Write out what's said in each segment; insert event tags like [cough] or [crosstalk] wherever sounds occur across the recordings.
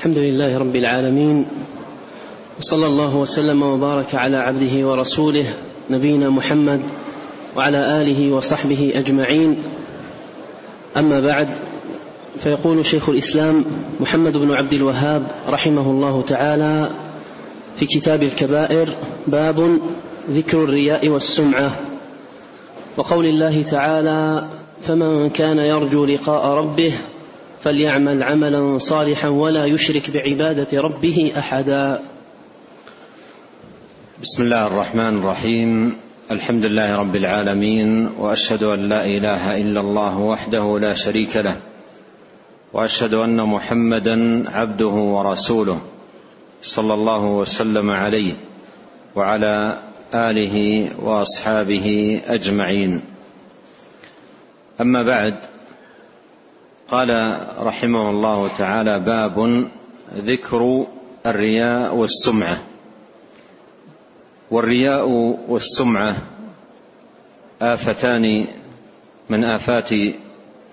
الحمد لله رب العالمين وصلى الله وسلم وبارك على عبده ورسوله نبينا محمد وعلى آله وصحبه أجمعين. أما بعد فيقول شيخ الإسلام محمد بن عبد الوهاب رحمه الله تعالى في كتاب الكبائر باب ذكر الرياء والسمعة. وقول الله تعالى فمن كان يرجو لقاء ربه فليعمل عملا صالحا ولا يشرك بعبادة ربه أحدا. بسم الله الرحمن الرحيم. الحمد لله رب العالمين وأشهد أن لا إله إلا الله وحده لا شريك له وأشهد أن محمدا عبده ورسوله صلى الله وسلم عليه وعلى آله وأصحابه أجمعين. أما بعد قال رحمه الله تعالى باب ذكر الرياء والسمعة. والرياء والسمعة آفتان من آفات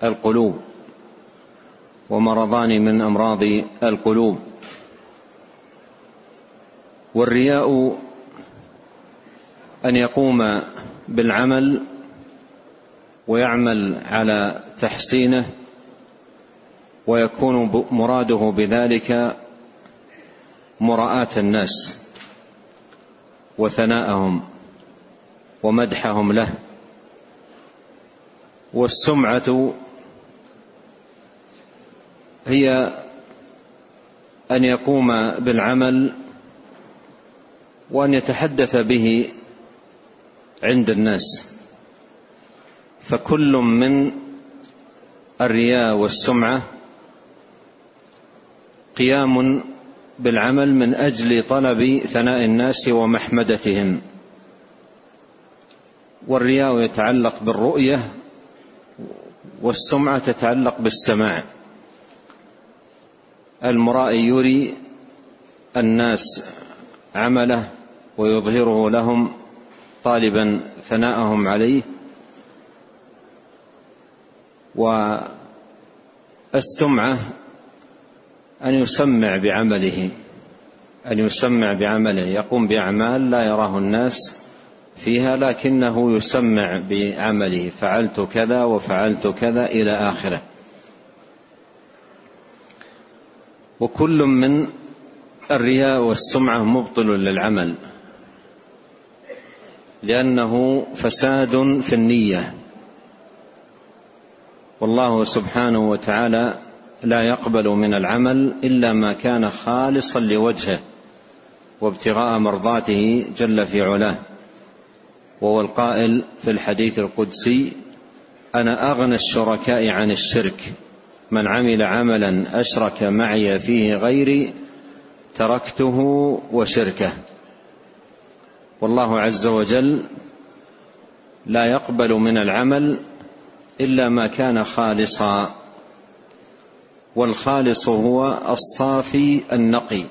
القلوب ومرضان من أمراض القلوب. والرياء أن يقوم بالعمل ويعمل على تحسينه ويكون مراده بذلك مراءة الناس وثناءهم ومدحهم له. والسمعة هي أن يقوم بالعمل وأن يتحدث به عند الناس. فكل من الرياء والسمعة قيام بالعمل من أجل طلب ثناء الناس ومحمدتهم. والرياء يتعلق بالرؤية والسمعة تتعلق بالسماع. المرائي يري الناس عمله ويظهره لهم طالبا ثناءهم عليه. والسمعة أن يسمع بعمله أن يسمع بعمله. يقوم بأعمال لا يراه الناس فيها لكنه يسمع بعمله. فعلت كذا وفعلت كذا إلى آخره. وكل من الرياء والسمعة مبطل للعمل لأنه فساد في النية. والله سبحانه وتعالى لا يقبل من العمل إلا ما كان خالصا لوجهه وابتغاء مرضاته جل في علاه. وهو القائل في الحديث القدسي أنا أغنى الشركاء عن الشرك من عمل عملا أشرك معي فيه غيري تركته وشركه. والله عز وجل لا يقبل من العمل إلا ما كان خالصا والخالص هو الصافي النقي.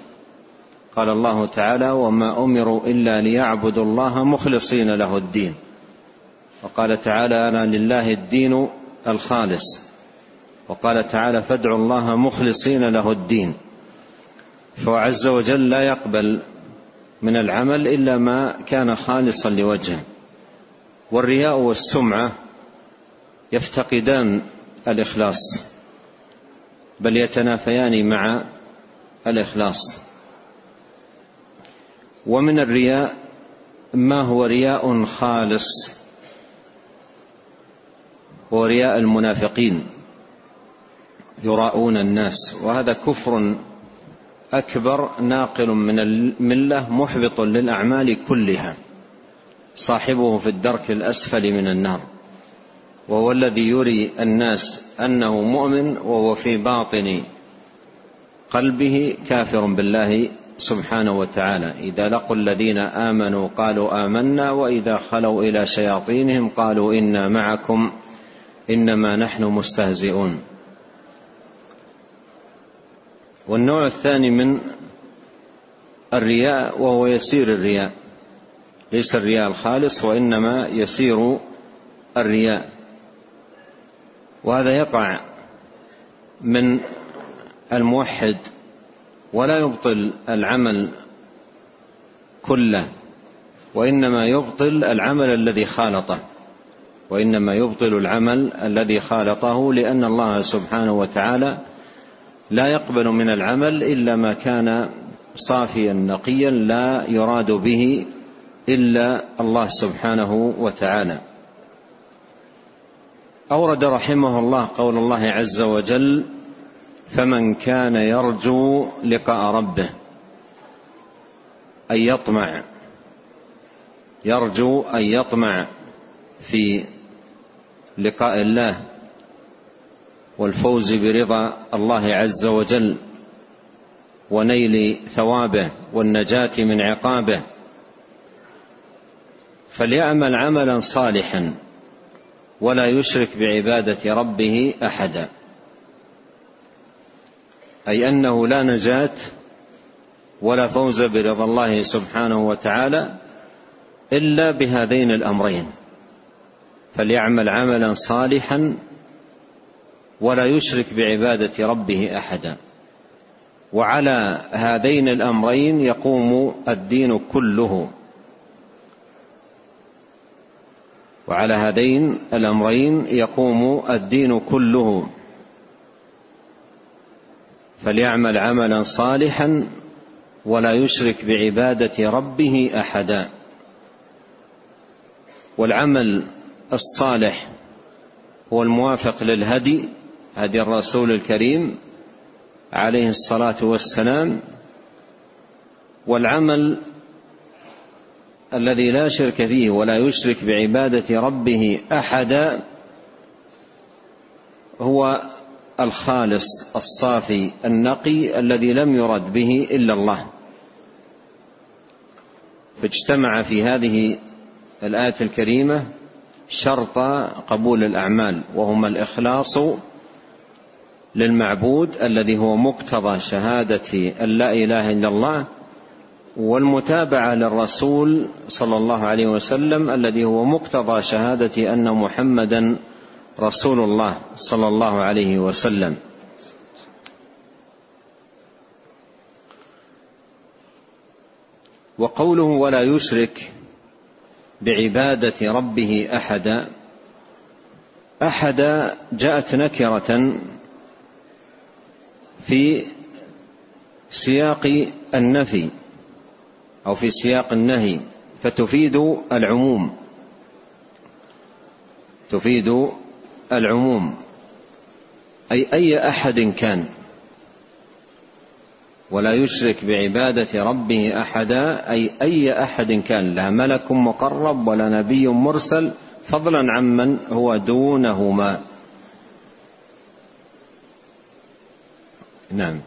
قال الله تعالى وما أمروا إلا ليعبدوا الله مخلصين له الدين. وقال تعالى أنا لله الدين الخالص. وقال تعالى فادعوا الله مخلصين له الدين. فهو عز وجل لا يقبل من العمل إلا ما كان خالصا لوجهه. والرياء والسمعة يفتقدان الإخلاص. بل يتنافيان مع الإخلاص. ومن الرياء ما هو رياء خالص؟ هو رياء المنافقين يراءون الناس وهذا كفر أكبر ناقل من الملة محبط للأعمال كلها صاحبه في الدرك الأسفل من النار. وهو الذي يري الناس أنه مؤمن وهو في باطن قلبه كافر بالله سبحانه وتعالى. إذا لقوا الذين آمنوا قالوا آمنا وإذا خلوا إلى شياطينهم قالوا إنا معكم إنما نحن مستهزئون. والنوع الثاني من الرياء وهو يسير الرياء. ليس الرياء الخالص وإنما يسير الرياء. وهذا يقع من الموحد ولا يبطل العمل كله وإنما يبطل العمل الذي خالطه وإنما يبطل العمل الذي خالطه لأن الله سبحانه وتعالى لا يقبل من العمل إلا ما كان صافيا نقيا لا يراد به إلا الله سبحانه وتعالى. أورد رحمه الله قول الله عز وجل فمن كان يرجو لقاء ربه أن يطمع يرجو أن يطمع في لقاء الله والفوز برضا الله عز وجل ونيل ثوابه والنجاة من عقابه فليعمل عملا صالحا ولا يشرك بعبادة ربه أحدا. أي أنه لا نجاة ولا فوز برضا الله سبحانه وتعالى إلا بهذين الأمرين. فليعمل عملا صالحا ولا يشرك بعبادة ربه أحدا. وعلى هذين الأمرين يقوم الدين كله. وعلى هذين الأمرين يقوم الدين كله. فليعمل عملا صالحا ولا يشرك بعبادة ربه أحدا. والعمل الصالح هو الموافق للهدي هدي الرسول الكريم عليه الصلاة والسلام. والعمل الذي لا شرك فيه ولا يشرك بعبادة ربه أحدا هو الخالص الصافي النقي الذي لم يرد به إلا الله. فاجتمع في هذه الآية الكريمة شرط قبول الأعمال وهما الإخلاص للمعبود الذي هو مقتضى شهادة أن لا إله إلا الله والمتابعة للرسول صلى الله عليه وسلم الذي هو مقتضى شهادة أن محمدا رسول الله صلى الله عليه وسلم. وقوله ولا يشرك بعبادة ربه احدا احدا جاءت نكرة في سياق النفي. أو في سياق النهي فتفيد العموم. تفيد العموم. أي أي أحد كان. ولا يشرك بعبادة ربه أحدا. أي أي أحد كان. لا ملك مقرب ولا نبي مرسل. فضلا عمن هو دونهما. نعم.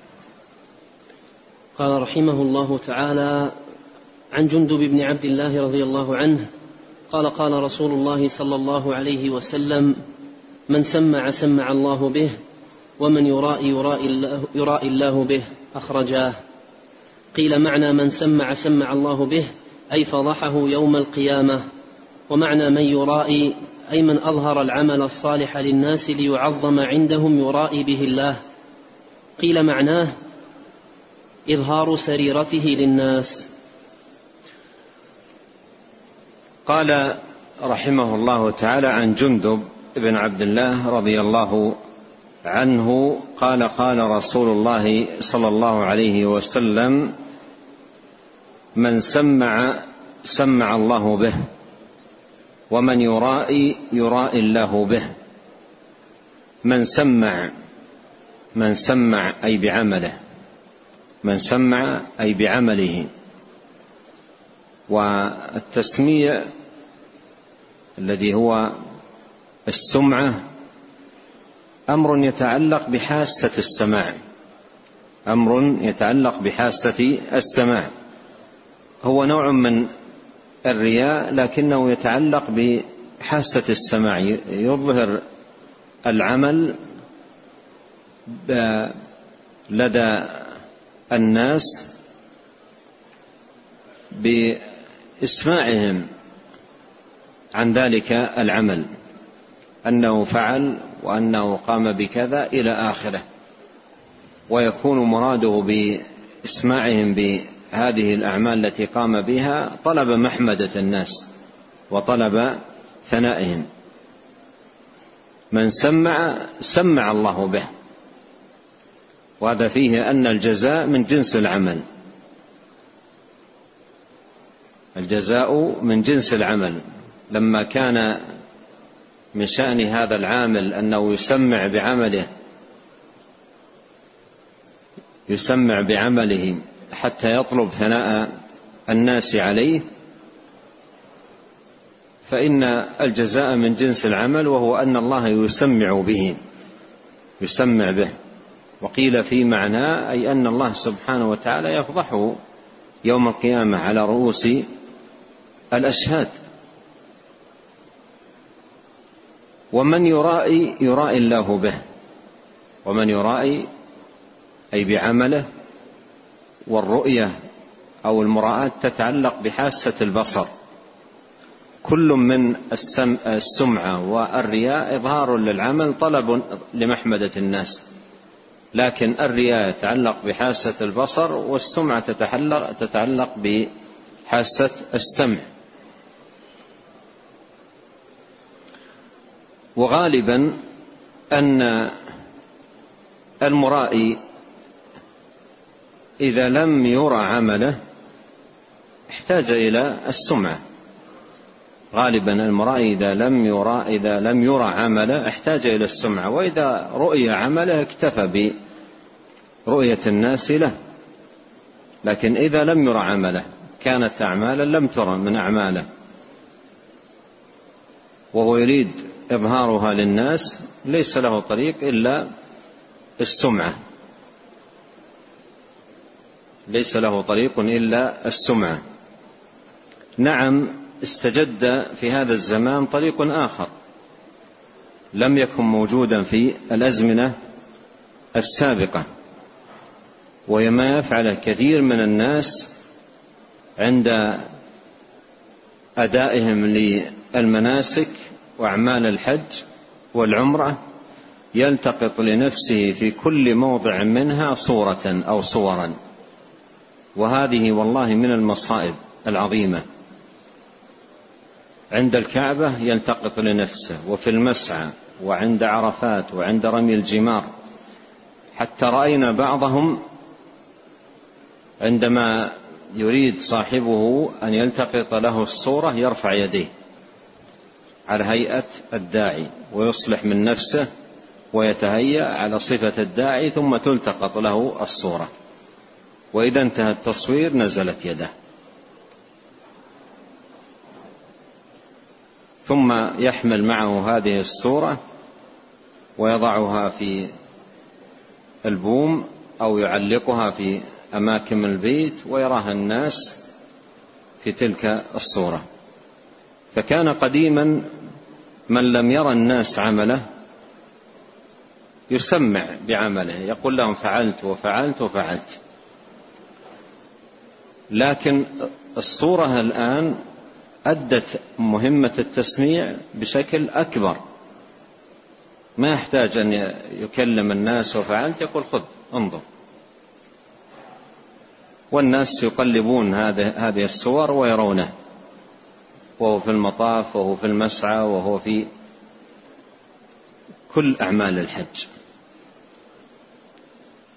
قال رحمه الله تعالى عن جندب بن عبد الله رضي الله عنه قال قال رسول الله صلى الله عليه وسلم من سمع سمع الله به ومن يرائي يرائي الله, يرائي الله به أخرجاه. قيل معنى من سمع سمع الله به أي فضحه يوم القيامة ومعنى من يرائي أي من أظهر العمل الصالح للناس ليعظم عندهم يرائي به الله. قيل معناه إظهار سريرته للناس. قال رحمه الله تعالى عن جندب بن عبد الله رضي الله عنه قال قال رسول الله صلى الله عليه وسلم من سمع سمع الله به ومن يرائي يرائي الله به من سمع من سمع أي بعمله من سمع أي بعمله والتسميع الذي هو السمعة أمر يتعلق بحاسة السماع. أمر يتعلق بحاسة السماع. هو نوع من الرياء لكنه يتعلق بحاسة السماع. يظهر العمل لدى الناس بإسماعهم. عن ذلك العمل أنه فعل وأنه قام بكذا إلى آخره ويكون مراده إسماعهم بهذه الأعمال التي قام بها طلب محمدة الناس وطلب ثنائهم. من سمع سمع الله به. وهذا فيه أن الجزاء من جنس العمل. الجزاء من جنس العمل. لما كان من شأن هذا العامل أنه يسمع بعمله يسمع بعمله حتى يطلب ثناء الناس عليه فإن الجزاء من جنس العمل وهو أن الله يسمع به يسمع به. وقيل في معناه أي أن الله سبحانه وتعالى يفضحه يوم القيامة على رؤوس الأشهاد. ومن يرائي يرائي الله به. ومن يرائي أي بعمله والرؤية أو المراءة تتعلق بحاسة البصر. كل من السمعة والرياء إظهار للعمل طلب لمحمدة الناس. لكن الرياء يتعلق بحاسة البصر والسمعة تتعلق, بحاسة السمع. وغالبا أن المرائي إذا لم يرى عمله احتاج إلى السمعة. غالبا المرائي إذا لم يرى إذا لم يرى عمله احتاج إلى السمعة وإذا رؤي عمله اكتفى برؤية الناس له. لكن إذا لم يرى عمله كانت أعمالا لم ترى من أعماله. وهو يريد إظهارها للناس ليس له طريق إلا السمعة. ليس له طريق إلا السمعة. نعم استجد في هذا الزمان طريق آخر. لم يكن موجودا في الأزمنة السابقة. وهي ما يفعله كثير من الناس عند أدائهم للمناسك وأعمال الحج والعمرة يلتقط لنفسه في كل موضع منها صورة أو صورا. وهذه والله من المصائب العظيمة. عند الكعبة يلتقط لنفسه وفي المسعى وعند عرفات وعند رمي الجمار. حتى رأينا بعضهم عندما يريد صاحبه أن يلتقط له الصورة يرفع يديه. على هيئة الداعي ويصلح من نفسه ويتهيأ على صفة الداعي ثم تلتقط له الصورة. وإذا انتهى التصوير نزلت يده. ثم يحمل معه هذه الصورة ويضعها في البوم أو يعلقها في أماكن البيت ويراها الناس في تلك الصورة. فكان قديما من لم يرى الناس عمله يسمع بعمله يقول لهم فعلت وفعلت وفعلت. لكن الصورة الآن أدت مهمة التسميع بشكل أكبر. ما يحتاج أن يكلم الناس وفعلت يقول خذ انظر. والناس يقلبون هذه الصور ويرونه. وهو في المطاف وهو في المسعى وهو في كل أعمال الحج.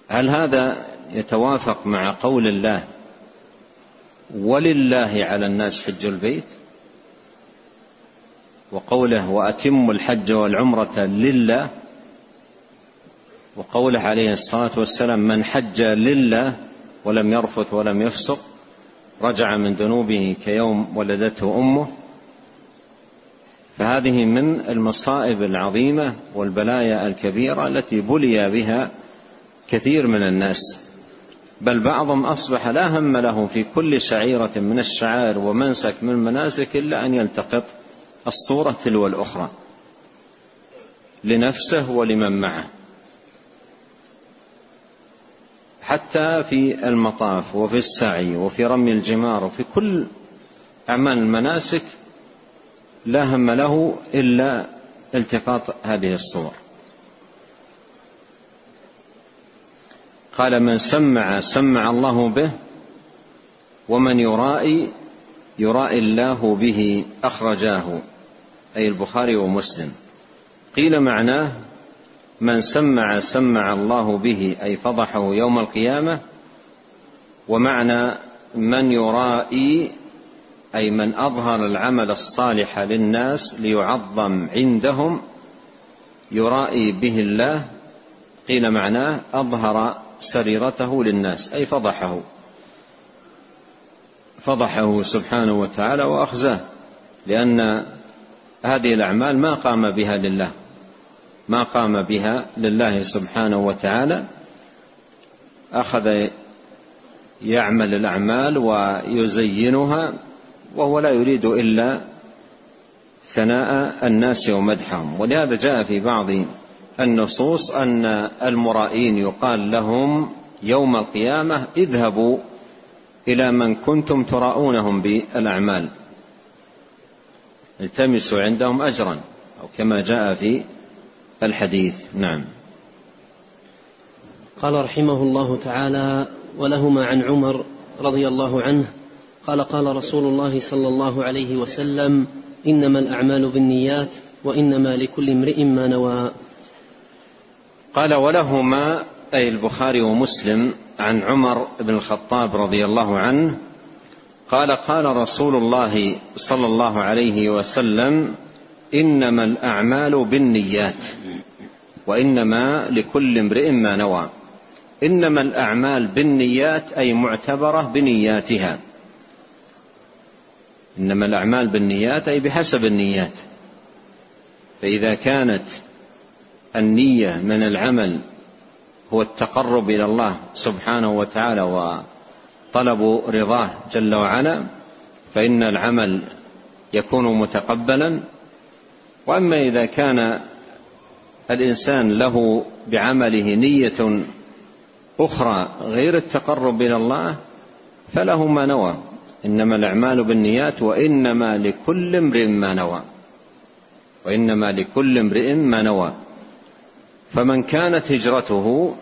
هل هذا يتوافق مع قول الله ولله على الناس حج البيت وقوله وأتموا الحج والعمرة لله وقوله عليه الصلاة والسلام من حج لله ولم يرفث ولم يفسق رجع من ذنوبه كيوم ولدته أمه. فهذه من المصائب العظيمة والبلايا الكبيرة التي بلي بها كثير من الناس. بل بعضهم أصبح لا هم له في كل شعيرة من الشعائر ومنسك من المناسك إلا أن يلتقط الصورة تلو الأخرى لنفسه ولمن معه. حتى في المطاف وفي السعي وفي رمي الجمار وفي كل أعمال المناسك لا هم له إلا التقاط هذه الصور. قال من سمع سمع الله به ومن يرائي يرائي الله به أخرجاه أي البخاري ومسلم. قيل معناه من سمع سمع الله به أي فضحه يوم القيامة ومعنى من يرائي أي من أظهر العمل الصالح للناس ليعظم عندهم يرائي به الله قيل معناه أظهر سريرته للناس أي فضحه. فضحه سبحانه وتعالى وأخزاه لأن هذه الأعمال ما قام بها لله. ما قام بها لله سبحانه وتعالى أخذ يعمل الأعمال ويزينها وهو لا يريد إلا ثناء الناس ومدحهم. ولهذا جاء في بعض النصوص أن المرائين يقال لهم يوم القيامة اذهبوا إلى من كنتم تراؤونهم بالأعمال. التمسوا عندهم أجرا أو كما جاء في الحديث. نعم. قال رحمه الله تعالى ولهما عن عمر رضي الله عنه قال قال رسول الله صلى الله عليه وسلم إنما الأعمال بالنيات وإنما لكل امرئ ما نوى. قال ولهما أي البخاري ومسلم عن عمر بن الخطاب رضي الله عنه قال قال رسول الله صلى الله عليه وسلم إنما الأعمال بالنيات وإنما لكل امرئ ما نوى. إنما الأعمال بالنيات أي معتبرة بنياتها. إنما الأعمال بالنيات أي بحسب النيات. فإذا كانت النية من العمل هو التقرب إلى الله سبحانه وتعالى وطلب رضاه جل وعلا فإن العمل يكون متقبلا وأما إذا كان الإنسان له بعمله نية أخرى غير التقرب إلى الله فله ما نوى. إنما الأعمال بالنيات وإنما لكل امرئ ما نوى. وإنما لكل امرئ ما نوى. فمن كانت هجرته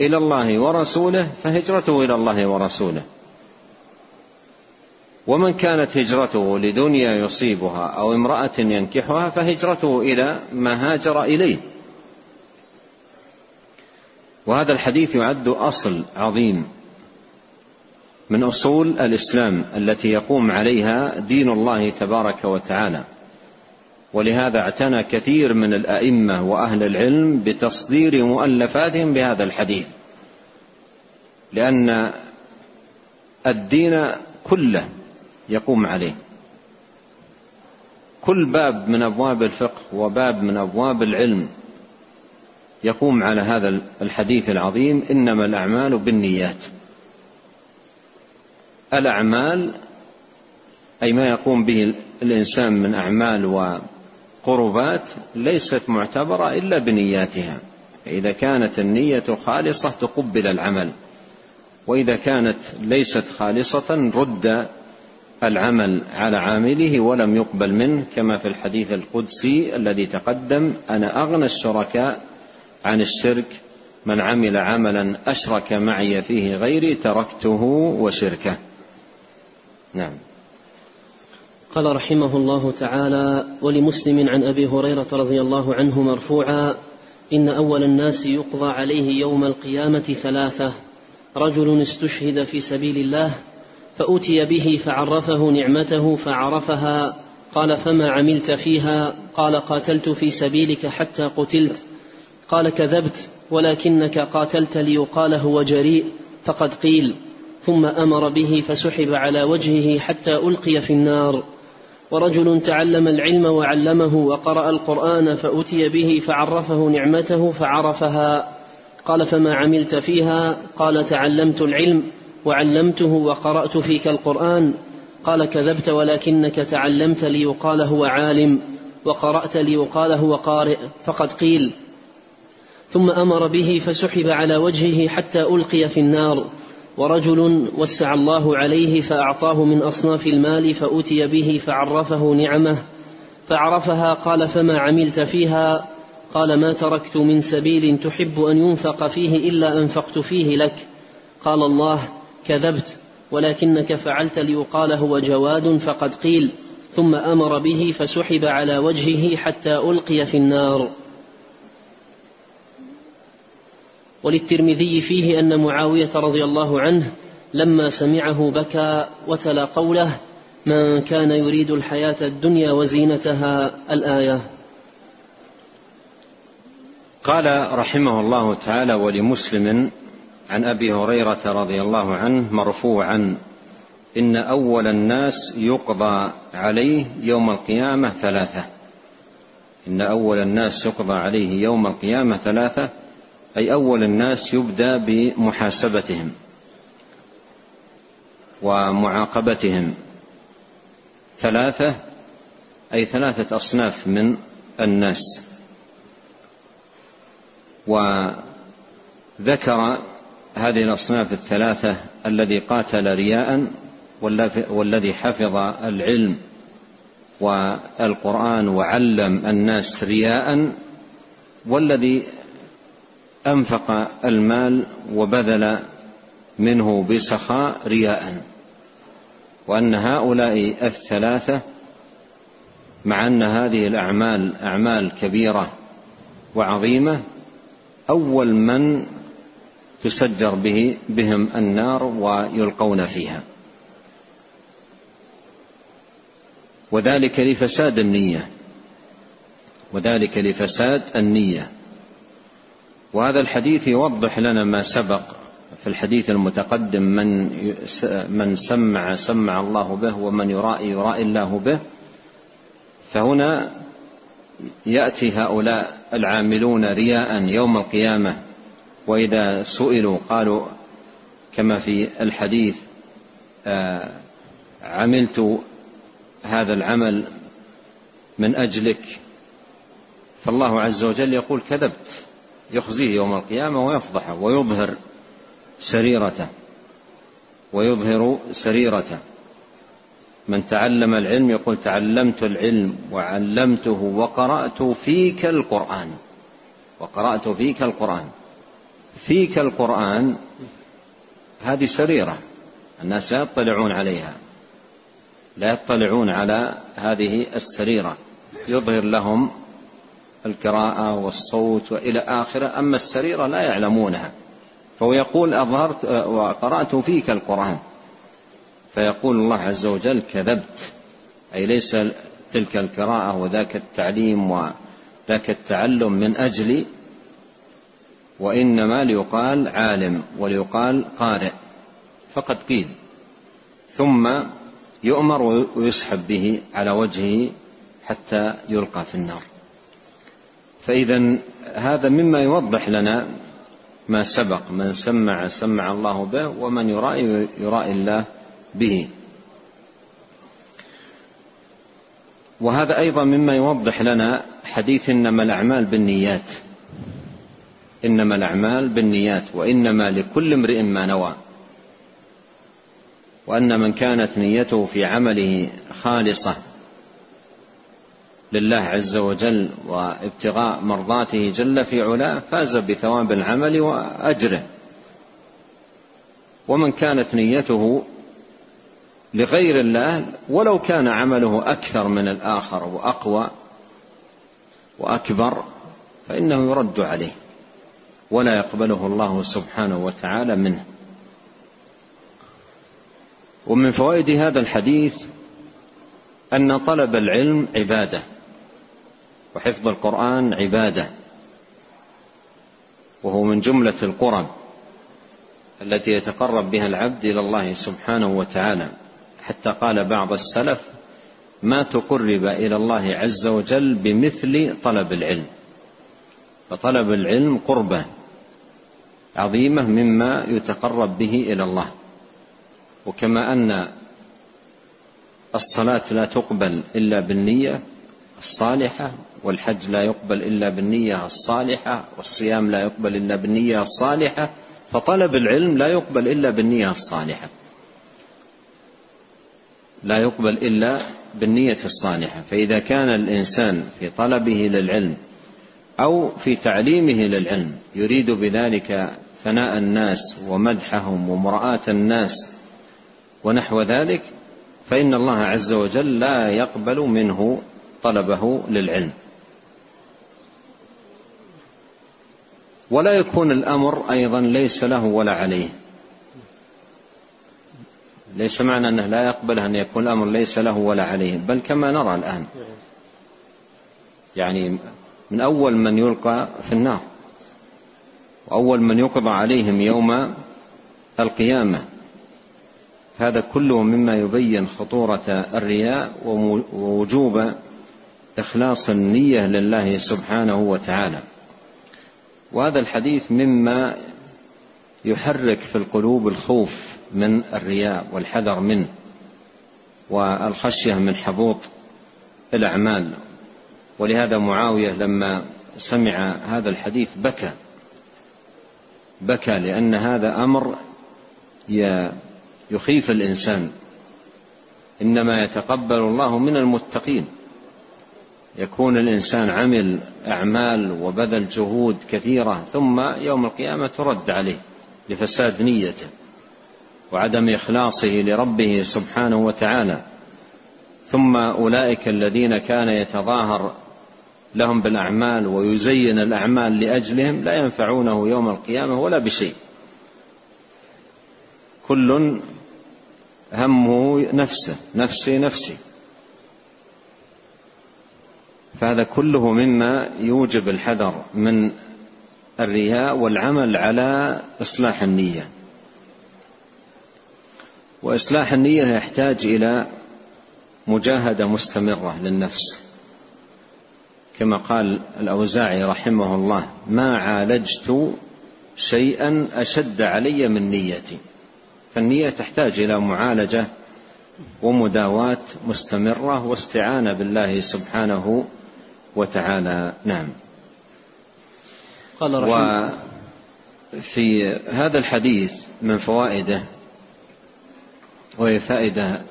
إلى الله ورسوله فهجرته إلى الله ورسوله. ومن كانت هجرته لدنيا يصيبها أو امرأة ينكحها فهجرته إلى ما هاجر إليه. وهذا الحديث يعد أصل عظيم من أصول الإسلام التي يقوم عليها دين الله تبارك وتعالى. ولهذا اعتنى كثير من الأئمة وأهل العلم بتصدير مؤلفاتهم بهذا الحديث. لأن الدين كله يقوم عليه. كل باب من أبواب الفقه وباب من أبواب العلم يقوم على هذا الحديث العظيم إنما الأعمال بالنيات. الأعمال أي ما يقوم به الإنسان من أعمال وقربات ليست معتبرة إلا بنياتها. فاذا كانت النية خالصة تقبل العمل وإذا كانت ليست خالصة رد العمل على عامله ولم يقبل منه كما في الحديث القدسي الذي تقدم أنا أغنى الشركاء عن الشرك من عمل عملا أشرك معي فيه غيري تركته وشركه. نعم. قال رحمه الله تعالى ولمسلم عن أبي هريرة رضي الله عنه مرفوعا إن أول الناس يقضى عليه يوم القيامة ثلاثة رجل استشهد في سبيل الله فاتي به فعرفه نعمته فعرفها قال فما عملت فيها؟ قال قاتلت في سبيلك حتى قتلت. قال كذبت ولكنك قاتلت ليقال هو جريء فقد قيل. ثم أمر به فسحب على وجهه حتى ألقي في النار. ورجل تعلم العلم وعلمه وقرأ القرآن فاتي به فعرفه نعمته فعرفها. قال فما عملت فيها؟ قال تعلمت العلم. وعلمته وقرأت فيك القرآن. قال كذبت ولكنك تعلمت ليقال هو عالم وقرأت ليقال هو قارئ فقد قيل. ثم أمر به فسحب على وجهه حتى ألقي في النار. ورجل وسع الله عليه فأعطاه من أصناف المال فاتي به فعرفه نعمه. فعرفها قال فما عملت فيها؟ قال ما تركت من سبيل تحب أن ينفق فيه إلا أنفقت فيه لك. قال الله كذبت ولكنك فعلت ليقال هو جواد فقد قيل ثم أمر به فسحب على وجهه حتى ألقي في النار. وللترمذي فيه أن معاوية رضي الله عنه لما سمعه بكى وتلا قوله من كان يريد الحياة الدنيا وزينتها الآية. قال رحمه الله تعالى ولمسلم عن أبي هريرة رضي الله عنه مرفوعا إن أول الناس يقضى عليه يوم القيامة ثلاثة. إن أول الناس يقضى عليه يوم القيامة ثلاثة أي أول الناس يبدأ بمحاسبتهم ومعاقبتهم. ثلاثة أي ثلاثة أصناف من الناس. وذكر هذه الأصناف الثلاثة الذي قاتل رياء والذي حفظ العلم والقرآن وعلم الناس رياء والذي أنفق المال وبذل منه بسخاء رياء. وأن هؤلاء الثلاثة مع أن هذه الأعمال أعمال كبيرة وعظيمة أول من تسجر به بهم النار ويلقون فيها. وذلك لفساد النية. وذلك لفساد النية. وهذا الحديث يوضح لنا ما سبق في الحديث المتقدم من من سمع سمع الله به ومن يرائي يرائي الله به. فهنا يأتي هؤلاء العاملون رياء يوم القيامة. وإذا سئلوا قالوا كما في الحديث آه، عملت هذا العمل من أجلك. فالله عز وجل يقول كذبت يخزيه يوم القيامة ويفضحه ويظهر سريرته ويظهر سريرته. من تعلم العلم يقول تعلمت العلم وعلمته وقرأت فيك القرآن وقرأت فيك القرآن. فيك القرآن هذه سريرة الناس لا يطلعون عليها. لا يطلعون على هذه السريرة. يظهر لهم القراءة والصوت وإلى آخره أما السريرة لا يعلمونها. فهو يقول أظهرت وقرأت فيك القرآن. فيقول الله عز وجل كذبت. أي ليس تلك القراءة وذاك التعليم وذاك التعلم من أجلي وإنما ليقال عالم وليقال قارئ. فقد قيل. ثم يؤمر ويسحب به على وجهه حتى يلقى في النار. فإذا هذا مما يوضح لنا ما سبق من سمع سمع الله به ومن يرائي يرائي الله به. وهذا أيضا مما يوضح لنا حديث إنما الأعمال بالنيات. إنما الأعمال بالنيات وإنما لكل امرئ ما نوى. وأن من كانت نيته في عمله خالصة لله عز وجل وابتغاء مرضاته جل في علاه فاز بثواب العمل وأجره. ومن كانت نيته لغير الله ولو كان عمله أكثر من الآخر وأقوى وأكبر فإنه يرد عليه. ولا يقبله الله سبحانه وتعالى منه. ومن فوائد هذا الحديث أن طلب العلم عبادة وحفظ القرآن عبادة وهو من جملة القرب التي يتقرب بها العبد إلى الله سبحانه وتعالى. حتى قال بعض السلف ما تقرب إلى الله عز وجل بمثل طلب العلم. فطلب العلم قربة. عظيمة مما يتقرب به إلى الله. وكما أن الصلاة لا تقبل إلا بالنية الصالحة والحج لا يقبل إلا بالنية الصالحة والصيام لا يقبل إلا بالنية الصالحة فطلب العلم لا يقبل إلا بالنية الصالحة. لا يقبل إلا بالنية الصالحة. فإذا كان الإنسان في طلبه للعلم أو في تعليمه للعلم. يريد بذلك ثناء الناس ومدحهم ومرآة الناس ونحو ذلك فإن الله عز وجل لا يقبل منه طلبه للعلم. ولا يكون الأمر أيضا ليس له ولا عليه. ليس معنى أنه لا يقبل أن يكون الأمر ليس له ولا عليه بل كما نرى الآن. يعني من أول من يلقى في النار وأول من يقضى عليهم يوم القيامة. هذا كله مما يبين خطورة الرياء ووجوب إخلاص النية لله سبحانه وتعالى. وهذا الحديث مما يحرك في القلوب الخوف من الرياء والحذر منه والخشية من حبوط الأعمال. ولهذا معاوية لما سمع هذا الحديث بكى. بكى لأن هذا أمر يخيف الإنسان. إنما يتقبل الله من المتقين. يكون الإنسان عمل أعمال وبذل جهود كثيرة ثم يوم القيامة ترد عليه لفساد نيته وعدم إخلاصه لربه سبحانه وتعالى. ثم أولئك الذين كان يتظاهر لهم بالأعمال ويزين الأعمال لأجلهم لا ينفعونه يوم القيامة ولا بشيء. كل همه نفسه نفسي نفسي. فهذا كله مما يوجب الحذر من الرياء والعمل على إصلاح النية. وإصلاح النية يحتاج إلى مجاهدة مستمرة للنفس. كما قال الأوزاعي رحمه الله ما عالجت شيئا أشد علي من نيتي. فالنية تحتاج إلى معالجة ومداواة مستمرة واستعانة بالله سبحانه وتعالى. نعم. قال وفي هذا الحديث من فوائده وهي فائدة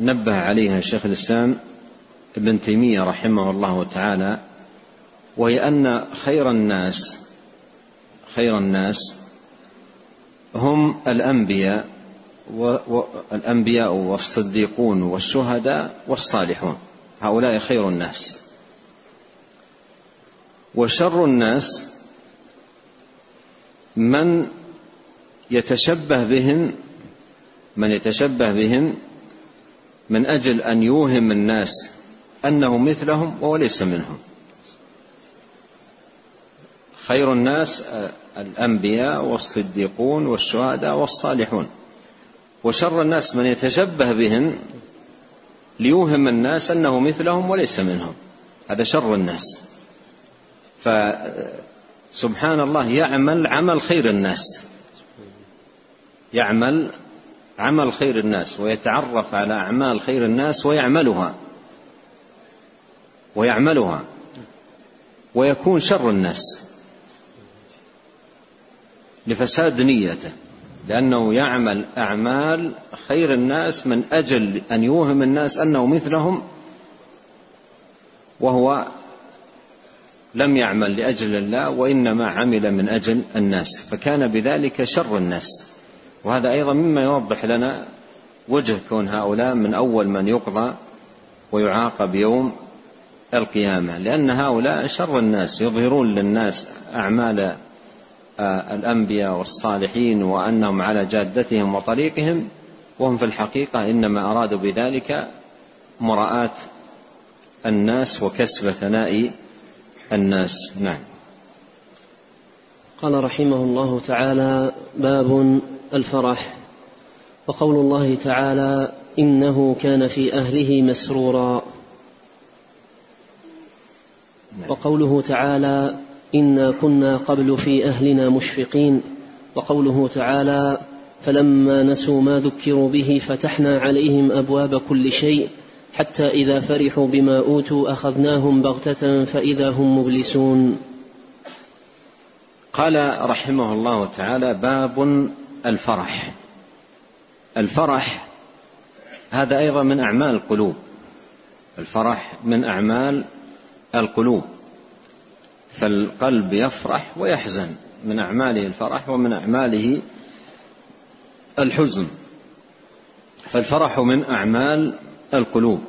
نبه عليها شيخ الإسلام ابن تيمية رحمه الله تعالى وهي أن خير الناس خير الناس هم الأنبياء والأنبياء والصديقون والشهداء والصالحون. هؤلاء خير الناس. وشر الناس من يتشبه بهم من يتشبه بهم من أجل أن يوهم الناس أنه مثلهم وهو ليس منهم. خير الناس الأنبياء والصديقون والشهداء والصالحون. وشر الناس من يتشبه بهم ليوهم الناس أنه مثلهم وليس منهم. هذا شر الناس. فسبحان الله يعمل عمل خير الناس. يعمل عمل خير الناس ويتعرف على أعمال خير الناس ويعملها. ويعملها. ويكون شر الناس لفساد نيته لأنه يعمل أعمال خير الناس من أجل أن يوهم الناس أنه مثلهم وهو لم يعمل لأجل الله وإنما عمل من أجل الناس فكان بذلك شر الناس. وهذا أيضا مما يوضح لنا وجه كون هؤلاء من أول من يقضى ويعاقب يوم القيامة لأن هؤلاء شر الناس يظهرون للناس أعمال آه، الأنبياء والصالحين وأنهم على جادتهم وطريقهم وهم في الحقيقة إنما أرادوا بذلك مراءة الناس وكسب ثناء الناس. نعم. قال رحمه الله تعالى باب الفرح. وقول الله تعالى إنه كان في أهله مسرورا. وقوله تعالى إنا كنا قبل في أهلنا مشفقين وقوله تعالى فلما نسوا ما ذكروا به فتحنا عليهم أبواب كل شيء حتى إذا فرحوا بما أوتوا أخذناهم بغتة فإذا هم مبلسون. قال رحمه الله تعالى باب الفرح. الفرح هذا أيضا من أعمال القلوب. الفرح من أعمال القلوب. فالقلب يفرح ويحزن من أعماله الفرح ومن أعماله الحزن. فالفرح من أعمال القلوب.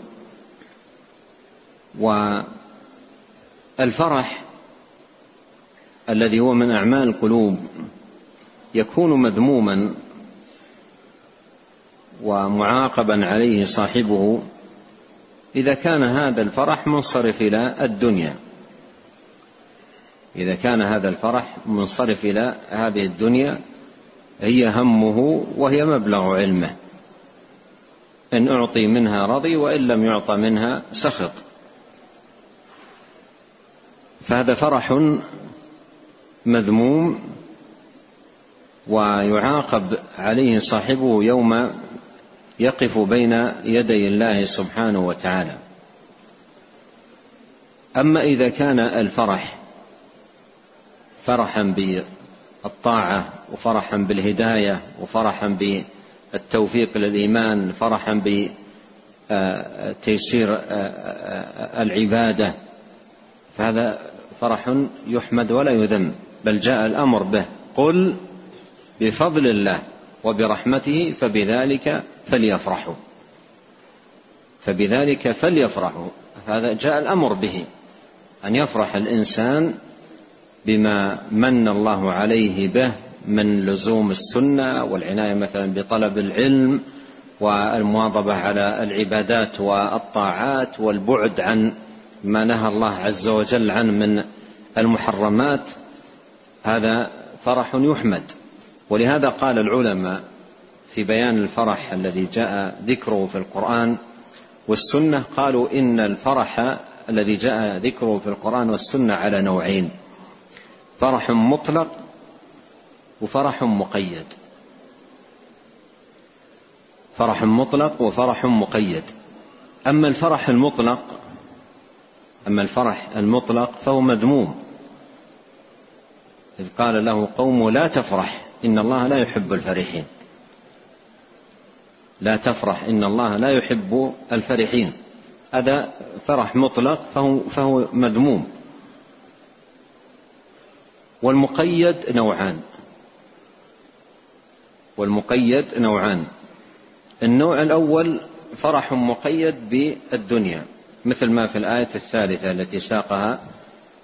والفرح الذي هو من أعمال القلوب يكون مذموما ومعاقبا عليه صاحبه إذا كان هذا الفرح منصرف إلى الدنيا. إذا كان هذا الفرح منصرف إلى هذه الدنيا هي همه وهي مبلغ علمه. إن أعطي منها رضي وإن لم يعطى منها سخط. فهذا فرح مذموم ويعاقب عليه صاحبه يوم يقف بين يدي الله سبحانه وتعالى. أما إذا كان الفرح فرحا بالطاعة وفرحا بالهداية وفرحا بالتوفيق للإيمان فرحا بتيسير العبادة فهذا فرح يحمد ولا يذم بل جاء الأمر به. قل بفضل الله وبرحمته فبذلك فليفرحوا. فبذلك فليفرحوا. هذا جاء الأمر به. أن يفرح الإنسان بما من الله عليه به من لزوم السنة والعناية مثلا بطلب العلم والمواظبة على العبادات والطاعات والبعد عن ما نهى الله عز وجل عنه من المحرمات هذا فرح يحمد. ولهذا قال العلماء في بيان الفرح الذي جاء ذكره في القرآن والسنة. قالوا إن الفرح الذي جاء ذكره في القرآن والسنة على نوعين فرح مطلق وفرح مقيد. فرح مطلق وفرح مقيد. أما الفرح المطلق أما الفرح المطلق فهو مذموم. إذ قال له قومه لا تفرح إن الله لا يحب الفرحين. لا تفرح إن الله لا يحب الفرحين. هذا فرح مطلق فهو, فهو مذموم. والمقيد نوعان. والمقيد نوعان. النوع الأول فرح مقيد بالدنيا مثل ما في الآية الثالثة التي ساقها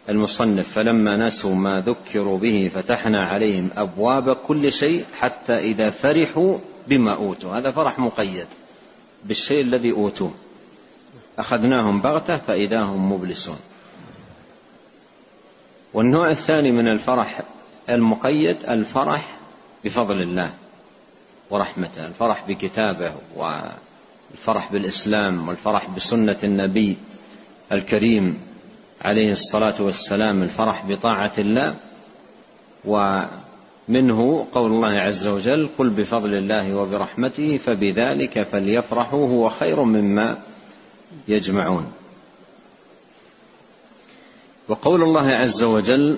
المصنف فلما نسوا ما ذكروا به فتحنا عليهم أبواب كل شيء حتى إذا فرحوا بما أوتوا. هذا فرح مقيد بالشيء الذي أوتوه. أخذناهم بغتة فإذا هم مبلسون. والنوع الثاني من الفرح المقيد الفرح بفضل الله ورحمته الفرح بكتابه والفرح بالإسلام والفرح بسنة النبي الكريم عليه الصلاة والسلام الفرح بطاعة الله ومنه قول الله عز وجل قل بفضل الله وبرحمته فبذلك فليفرحوا هو خير مما يجمعون. وقول الله عز وجل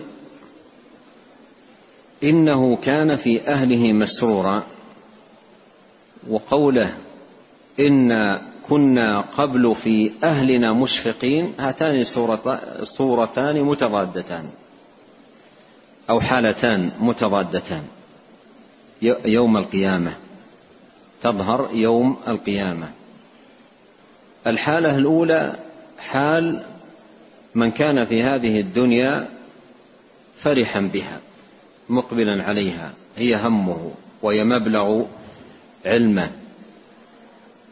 إنه كان في أهله مسرورا وقوله إنا كنا قبل في أهلنا مشفقين هاتان صورتان متضادتان أو حالتان متضادتان. يوم القيامة. تظهر يوم القيامة. الحالة الأولى حال من كان في هذه الدنيا فرحا بها مقبلا عليها. هي همه وهي مبلغ علمه.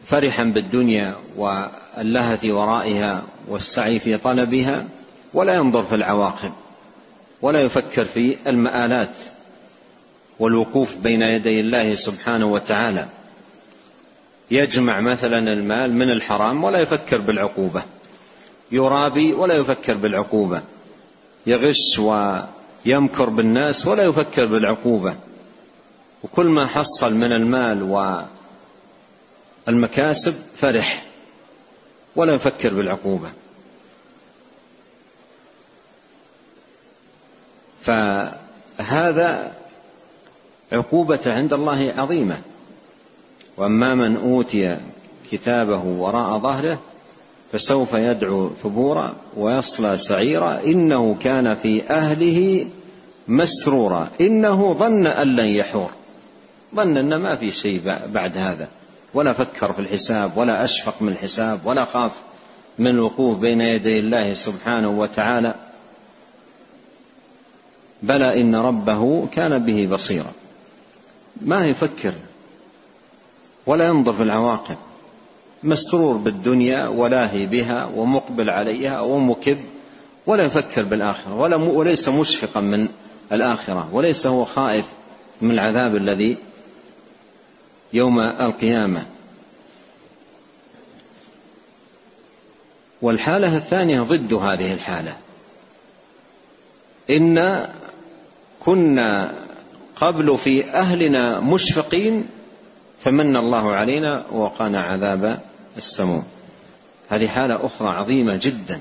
فرحا بالدنيا واللهث ورائها والسعي في طلبها ولا ينظر في العواقب. ولا يفكر في المآلات والوقوف بين يدي الله سبحانه وتعالى. يجمع مثلا المال من الحرام ولا يفكر بالعقوبة. يرابي ولا يفكر بالعقوبة. يغش ويمكر بالناس ولا يفكر بالعقوبة. وكل ما حصل من المال و المكاسب فرح ولا يفكر بالعقوبة. فهذا عقوبة عند الله عظيمة. وأما من أوتي كتابه وراء ظهره فسوف يدعو ثبورا ويصلى سعيرا. إنه كان في أهله مسرورا. إنه ظن أن لن يحور. ظن أن ما في شيء بعد هذا. ولا فكر في الحساب ولا أشفق من الحساب ولا خاف من الوقوف بين يدي الله سبحانه وتعالى. بلى إن ربه كان به بصيرا. ما يفكر ولا ينظر في العواقب. مسرور بالدنيا ولاهي بها ومقبل عليها ومكب ولا يفكر بالآخرة ولا وليس مشفقا من الآخرة وليس هو خائف من العذاب الذي يوم القيامة. والحالة الثانية ضد هذه الحالة. إن كنا قبل في أهلنا مشفقين فمن الله علينا وقانا عذاب السموم. هذه حالة أخرى عظيمة جدا.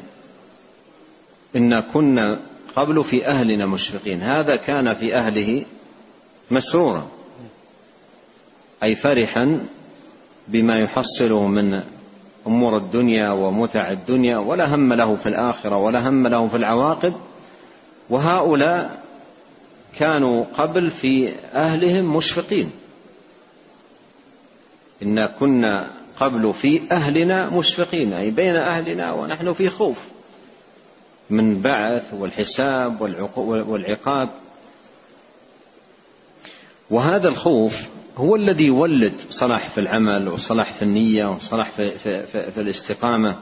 إن كنا قبل في أهلنا مشفقين. هذا كان في أهله مسرورا أي فرحا بما يحصله من أمور الدنيا ومتع الدنيا ولا هم له في الآخرة ولا هم له في العواقب. وهؤلاء كانوا قبل في أهلهم مشفقين. إنا كنا قبل في أهلنا مشفقين أي بين أهلنا ونحن في خوف. من بعث والحساب والعقاب. وهذا الخوف هو الذي يولد صلاح في العمل وصلاح في النية وصلاح في, في, في, في الاستقامة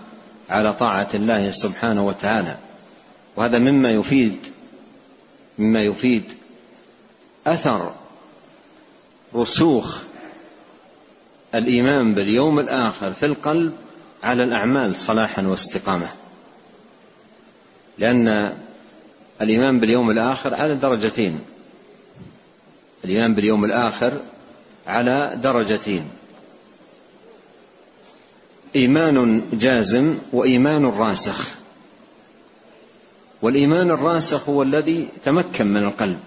على طاعة الله سبحانه وتعالى. وهذا مما يفيد مما يفيد أثر رسوخ الإيمان باليوم الآخر في القلب على الأعمال صلاحا واستقامه لأن الإيمان باليوم الآخر على درجتين. الإيمان باليوم الآخر على درجتين. إيمان جازم وإيمان راسخ. والإيمان الراسخ هو الذي تمكن من القلب.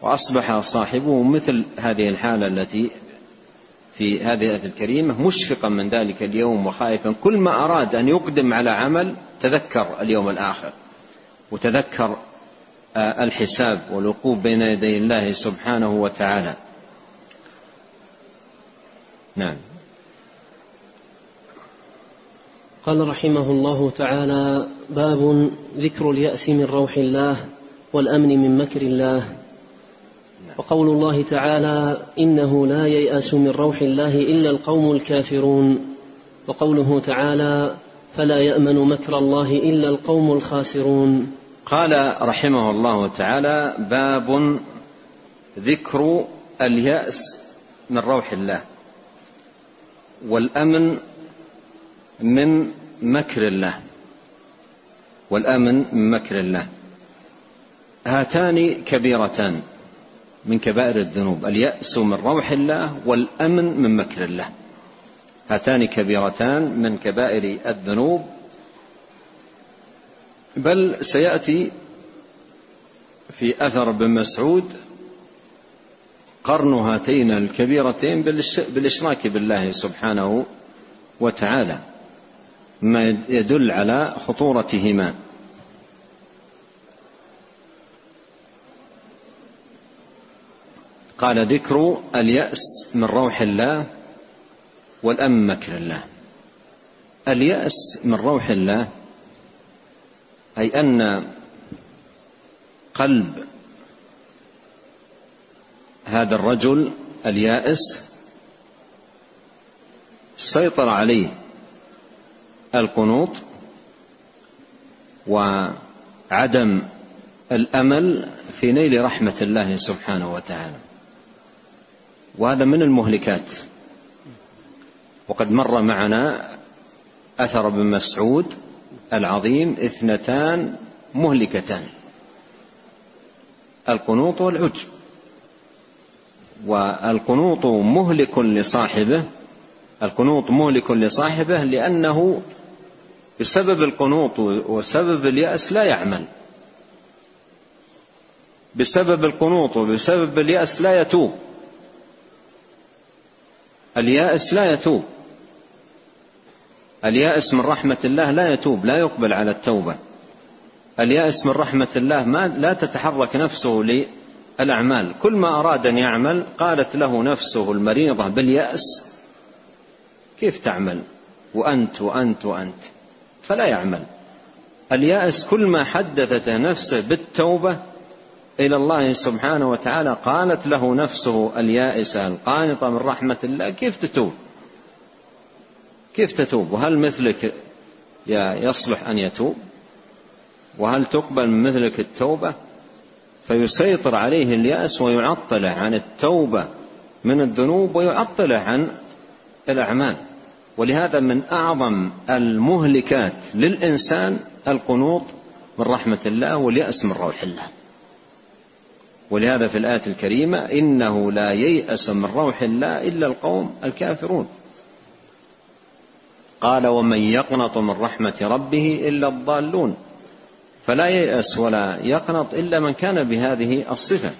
وأصبح صاحبه مثل هذه الحالة التي في هذه الآية الكريمة مشفقا من ذلك اليوم وخائفا. كل ما أراد أن يقدم على عمل تذكر اليوم الآخر وتذكر آه، الحساب والوقوف بين يدي الله سبحانه وتعالى. نعم. قال رحمه الله تعالى باب ذكر اليأس من روح الله والأمن من مكر الله. وقول الله تعالى إنه لا ييأس من روح الله إلا القوم الكافرون. وقوله تعالى فلا يأمن مكر الله إلا القوم الخاسرون. قال رحمه الله تعالى باب ذكر اليأس من روح الله والأمن من مكر الله. والآمن من مكر الله. هاتان كبيرتان من كبائر الذنوب. اليأس من روح الله والأمن من مكر الله. هاتان كبيرتان من كبائر الذنوب. بل سيأتي في أثر ابن مسعود قرن هاتين الكبيرتين بالإشراك بالله سبحانه وتعالى. ما يدل على خطورتهما. قال ذكر اليأس من روح الله والأمن مكر الله. اليأس من روح الله أي أن قلب هذا الرجل اليائس سيطر عليه القنوط وعدم الأمل في نيل رحمة الله سبحانه وتعالى. وهذا من المهلكات. وقد مر معنا أثر ابن مسعود العظيم اثنتان مهلكتان. القنوط والعجب والقنوط مهلك لصاحبه. القنوط مهلك لصاحبه لأنه بسبب القنوط وسبب اليأس لا يعمل. بسبب القنوط وبسبب اليأس لا يتوب. اليائس لا يتوب. اليائس من رحمة الله لا يتوب لا يقبل على التوبة. اليائس من رحمة الله ما لا تتحرك نفسه للأعمال. كل ما أراد أن يعمل قالت له نفسه المريضة باليأس كيف تعمل؟ وأنت وأنت وأنت. فلا يعمل. اليأس كل ما حدثت نفسه بالتوبة إلى الله سبحانه وتعالى قالت له نفسه اليائسة القانطة من رحمة الله كيف تتوب؟ كيف تتوب؟ وهل مثلك يصلح أن يتوب؟ وهل تقبل من مثلك التوبة؟ فيسيطر عليه اليأس ويعطله عن التوبة من الذنوب ويعطله عن الأعمال. ولهذا من أعظم المهلكات للإنسان القنوط من رحمة الله واليأس من روح الله. ولهذا في الآية الكريمة إنه لا ييأس من روح الله إلا القوم الكافرون. قال ومن يقنط من رحمة ربه إلا الضالون. فلا ييأس ولا يقنط إلا من كان بهذه الصفة.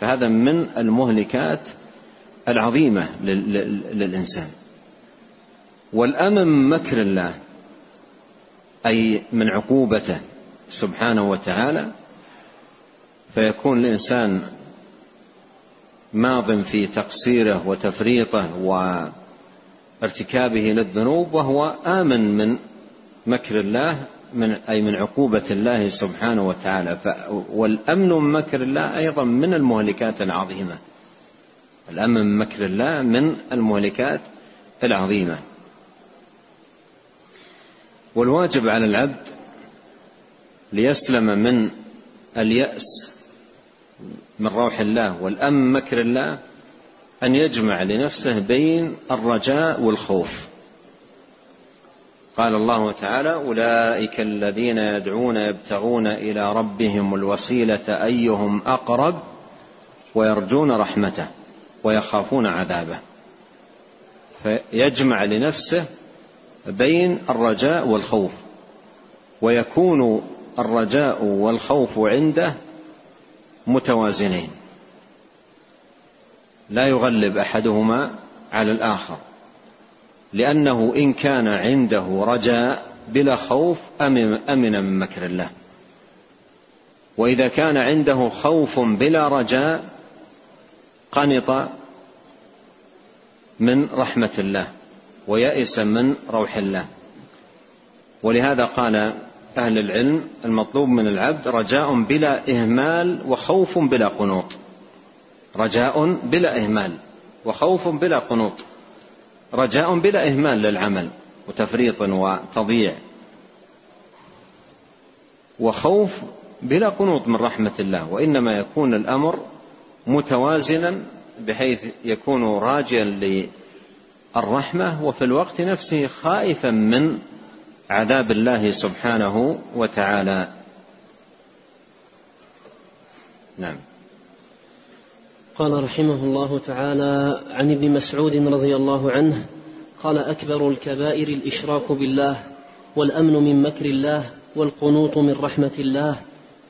فهذا من المهلكات العظيمة للإنسان. والأمن من مكر الله أي من عقوبته سبحانه وتعالى فيكون الإنسان ماض في تقصيره وتفريطه وارتكابه للذنوب وهو آمن من مكر الله من أي من عقوبة الله سبحانه وتعالى. والأمن من مكر الله أيضا من المهلكات العظيمة. الأمن من مكر الله من المهلكات العظيمة. والواجب على العبد ليسلم من اليأس من روح الله والأمن مكر الله أن يجمع لنفسه بين الرجاء والخوف. قال الله تعالى أولئك الذين يدعون يبتغون إلى ربهم الوسيلة أيهم أقرب ويرجون رحمته ويخافون عذابه. فيجمع لنفسه بين الرجاء والخوف ويكون الرجاء والخوف عنده متوازنين. لا يغلب أحدهما على الآخر لأنه إن كان عنده رجاء بلا خوف أمن من مكر الله. وإذا كان عنده خوف بلا رجاء قنط من رحمة الله. ويئس من روح الله. ولهذا قال أهل العلم المطلوب من العبد رجاء بلا إهمال وخوف بلا قنوط. رجاء بلا إهمال وخوف بلا قنوط. رجاء بلا إهمال للعمل وتفريط وتضييع. وخوف بلا قنوط من رحمة الله وإنما يكون الأمر متوازنا بحيث يكون راجيا للرحمة وفي الوقت نفسه خائفا من عذاب الله سبحانه وتعالى. نعم. قال رحمه الله تعالى عن ابن مسعود رضي الله عنه قال أكبر الكبائر الاشراك بالله والأمن من مكر الله والقنوط من رحمة الله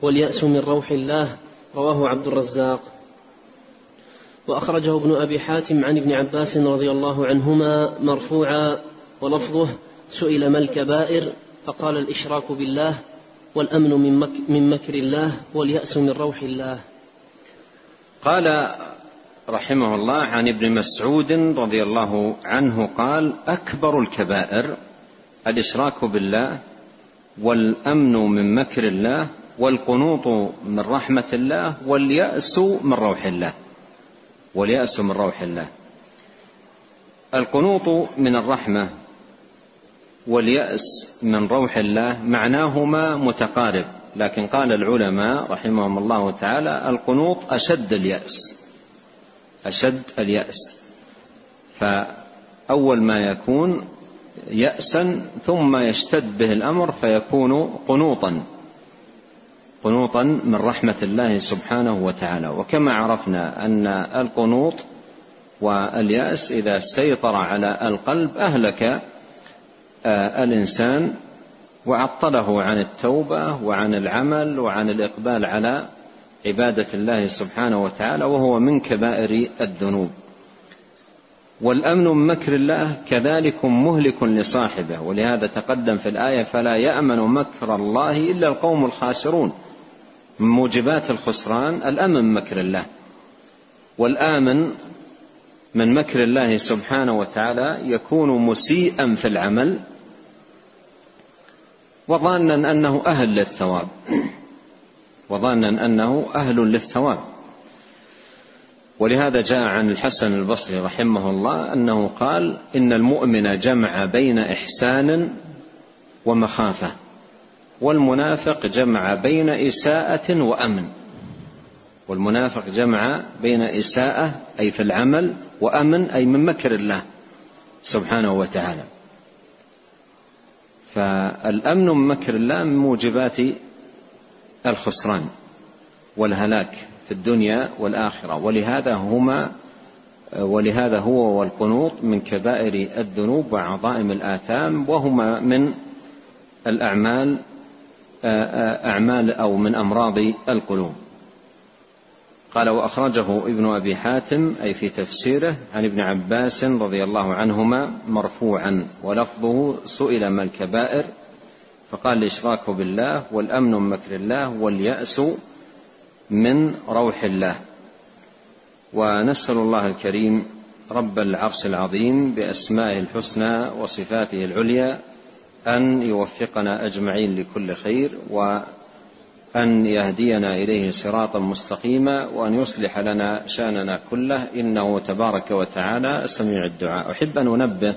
واليأس من روح الله رواه عبد الرزاق. وأخرجه ابن أبي حاتم عن ابن عباس رضي الله عنهما مرفوعا ولفظه سئل ما الكبائر؟ فقال الإشراك بالله والأمن من, مك من مكر الله واليأس من روح الله. قال رحمه الله عن ابن مسعود رضي الله عنه قال أكبر الكبائر الإشراك بالله والأمن من مكر الله والقنوط من رحمة الله واليأس من روح الله. واليأس من روح الله. القنوط من الرحمة واليأس من روح الله معناهما متقارب. لكن قال العلماء رحمهم الله تعالى القنوط أشد اليأس. أشد اليأس. فأول ما يكون يأسا ثم يشتد به الأمر فيكون قنوطا. قنوطا من رحمة الله سبحانه وتعالى. وكما عرفنا أن القنوط واليأس إذا سيطر على القلب أهلك آه، الإنسان وعطله عن التوبة وعن العمل وعن الإقبال على عبادة الله سبحانه وتعالى وهو من كبائر الذنوب. والأمن من مكر الله كذلك مهلك لصاحبه. ولهذا تقدم في الآية فلا يأمن مكر الله إلا القوم الخاسرون من موجبات الخسران الأمن من مكر الله والآمن من مكر الله سبحانه وتعالى يكون مسيئا في العمل وظانا أنه أهل للثواب [clears throat] وظانا أنه أهل للثواب. ولهذا جاء عن الحسن البصري رحمه الله أنه قال إن المؤمن جمع بين إحسان ومخافة. والمنافق جمع بين إساءة وأمن. والمنافق جمع بين إساءة أي في العمل وأمن أي من مكر الله سبحانه وتعالى. فالأمن من مكر الله من موجبات الخسران والهلاك في الدنيا والآخرة. ولهذا هما ولهذا هو والقنوط من كبائر الذنوب وعظائم الآثام وهما من الأعمال أعمال أو من أمراض القلوب. قال وأخرجه ابن أبي حاتم أي في تفسيره عن ابن عباس رضي الله عنهما مرفوعا ولفظه سئل ما الكبائر؟ فقال الإشراك بالله والأمن من مكر الله واليأس من روح الله. ونسأل الله الكريم رب العرش العظيم بأسمائه الحسنى وصفاته العليا أن يوفقنا أجمعين لكل خير وأن يهدينا إليه صراطا مستقيما وأن يصلح لنا شأننا كله. إنه تبارك وتعالى سميع الدعاء. أحب أن أنبه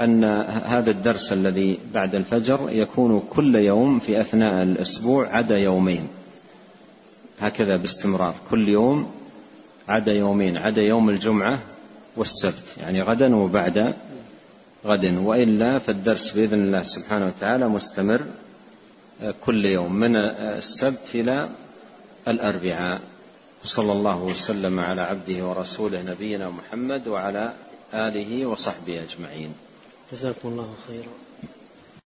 أن هذا الدرس الذي بعد الفجر يكون كل يوم في أثناء الأسبوع عدا يومين. هكذا باستمرار. كل يوم عدا يومين عدا يوم الجمعة والسبت. يعني غدا وبعد غد وإلا فالدرس بإذن الله سبحانه وتعالى مستمر كل يوم من السبت إلى الأربعاء. صلى الله وسلم على عبده ورسوله نبينا محمد وعلى آله وصحبه أجمعين. جزاكم الله خيرا.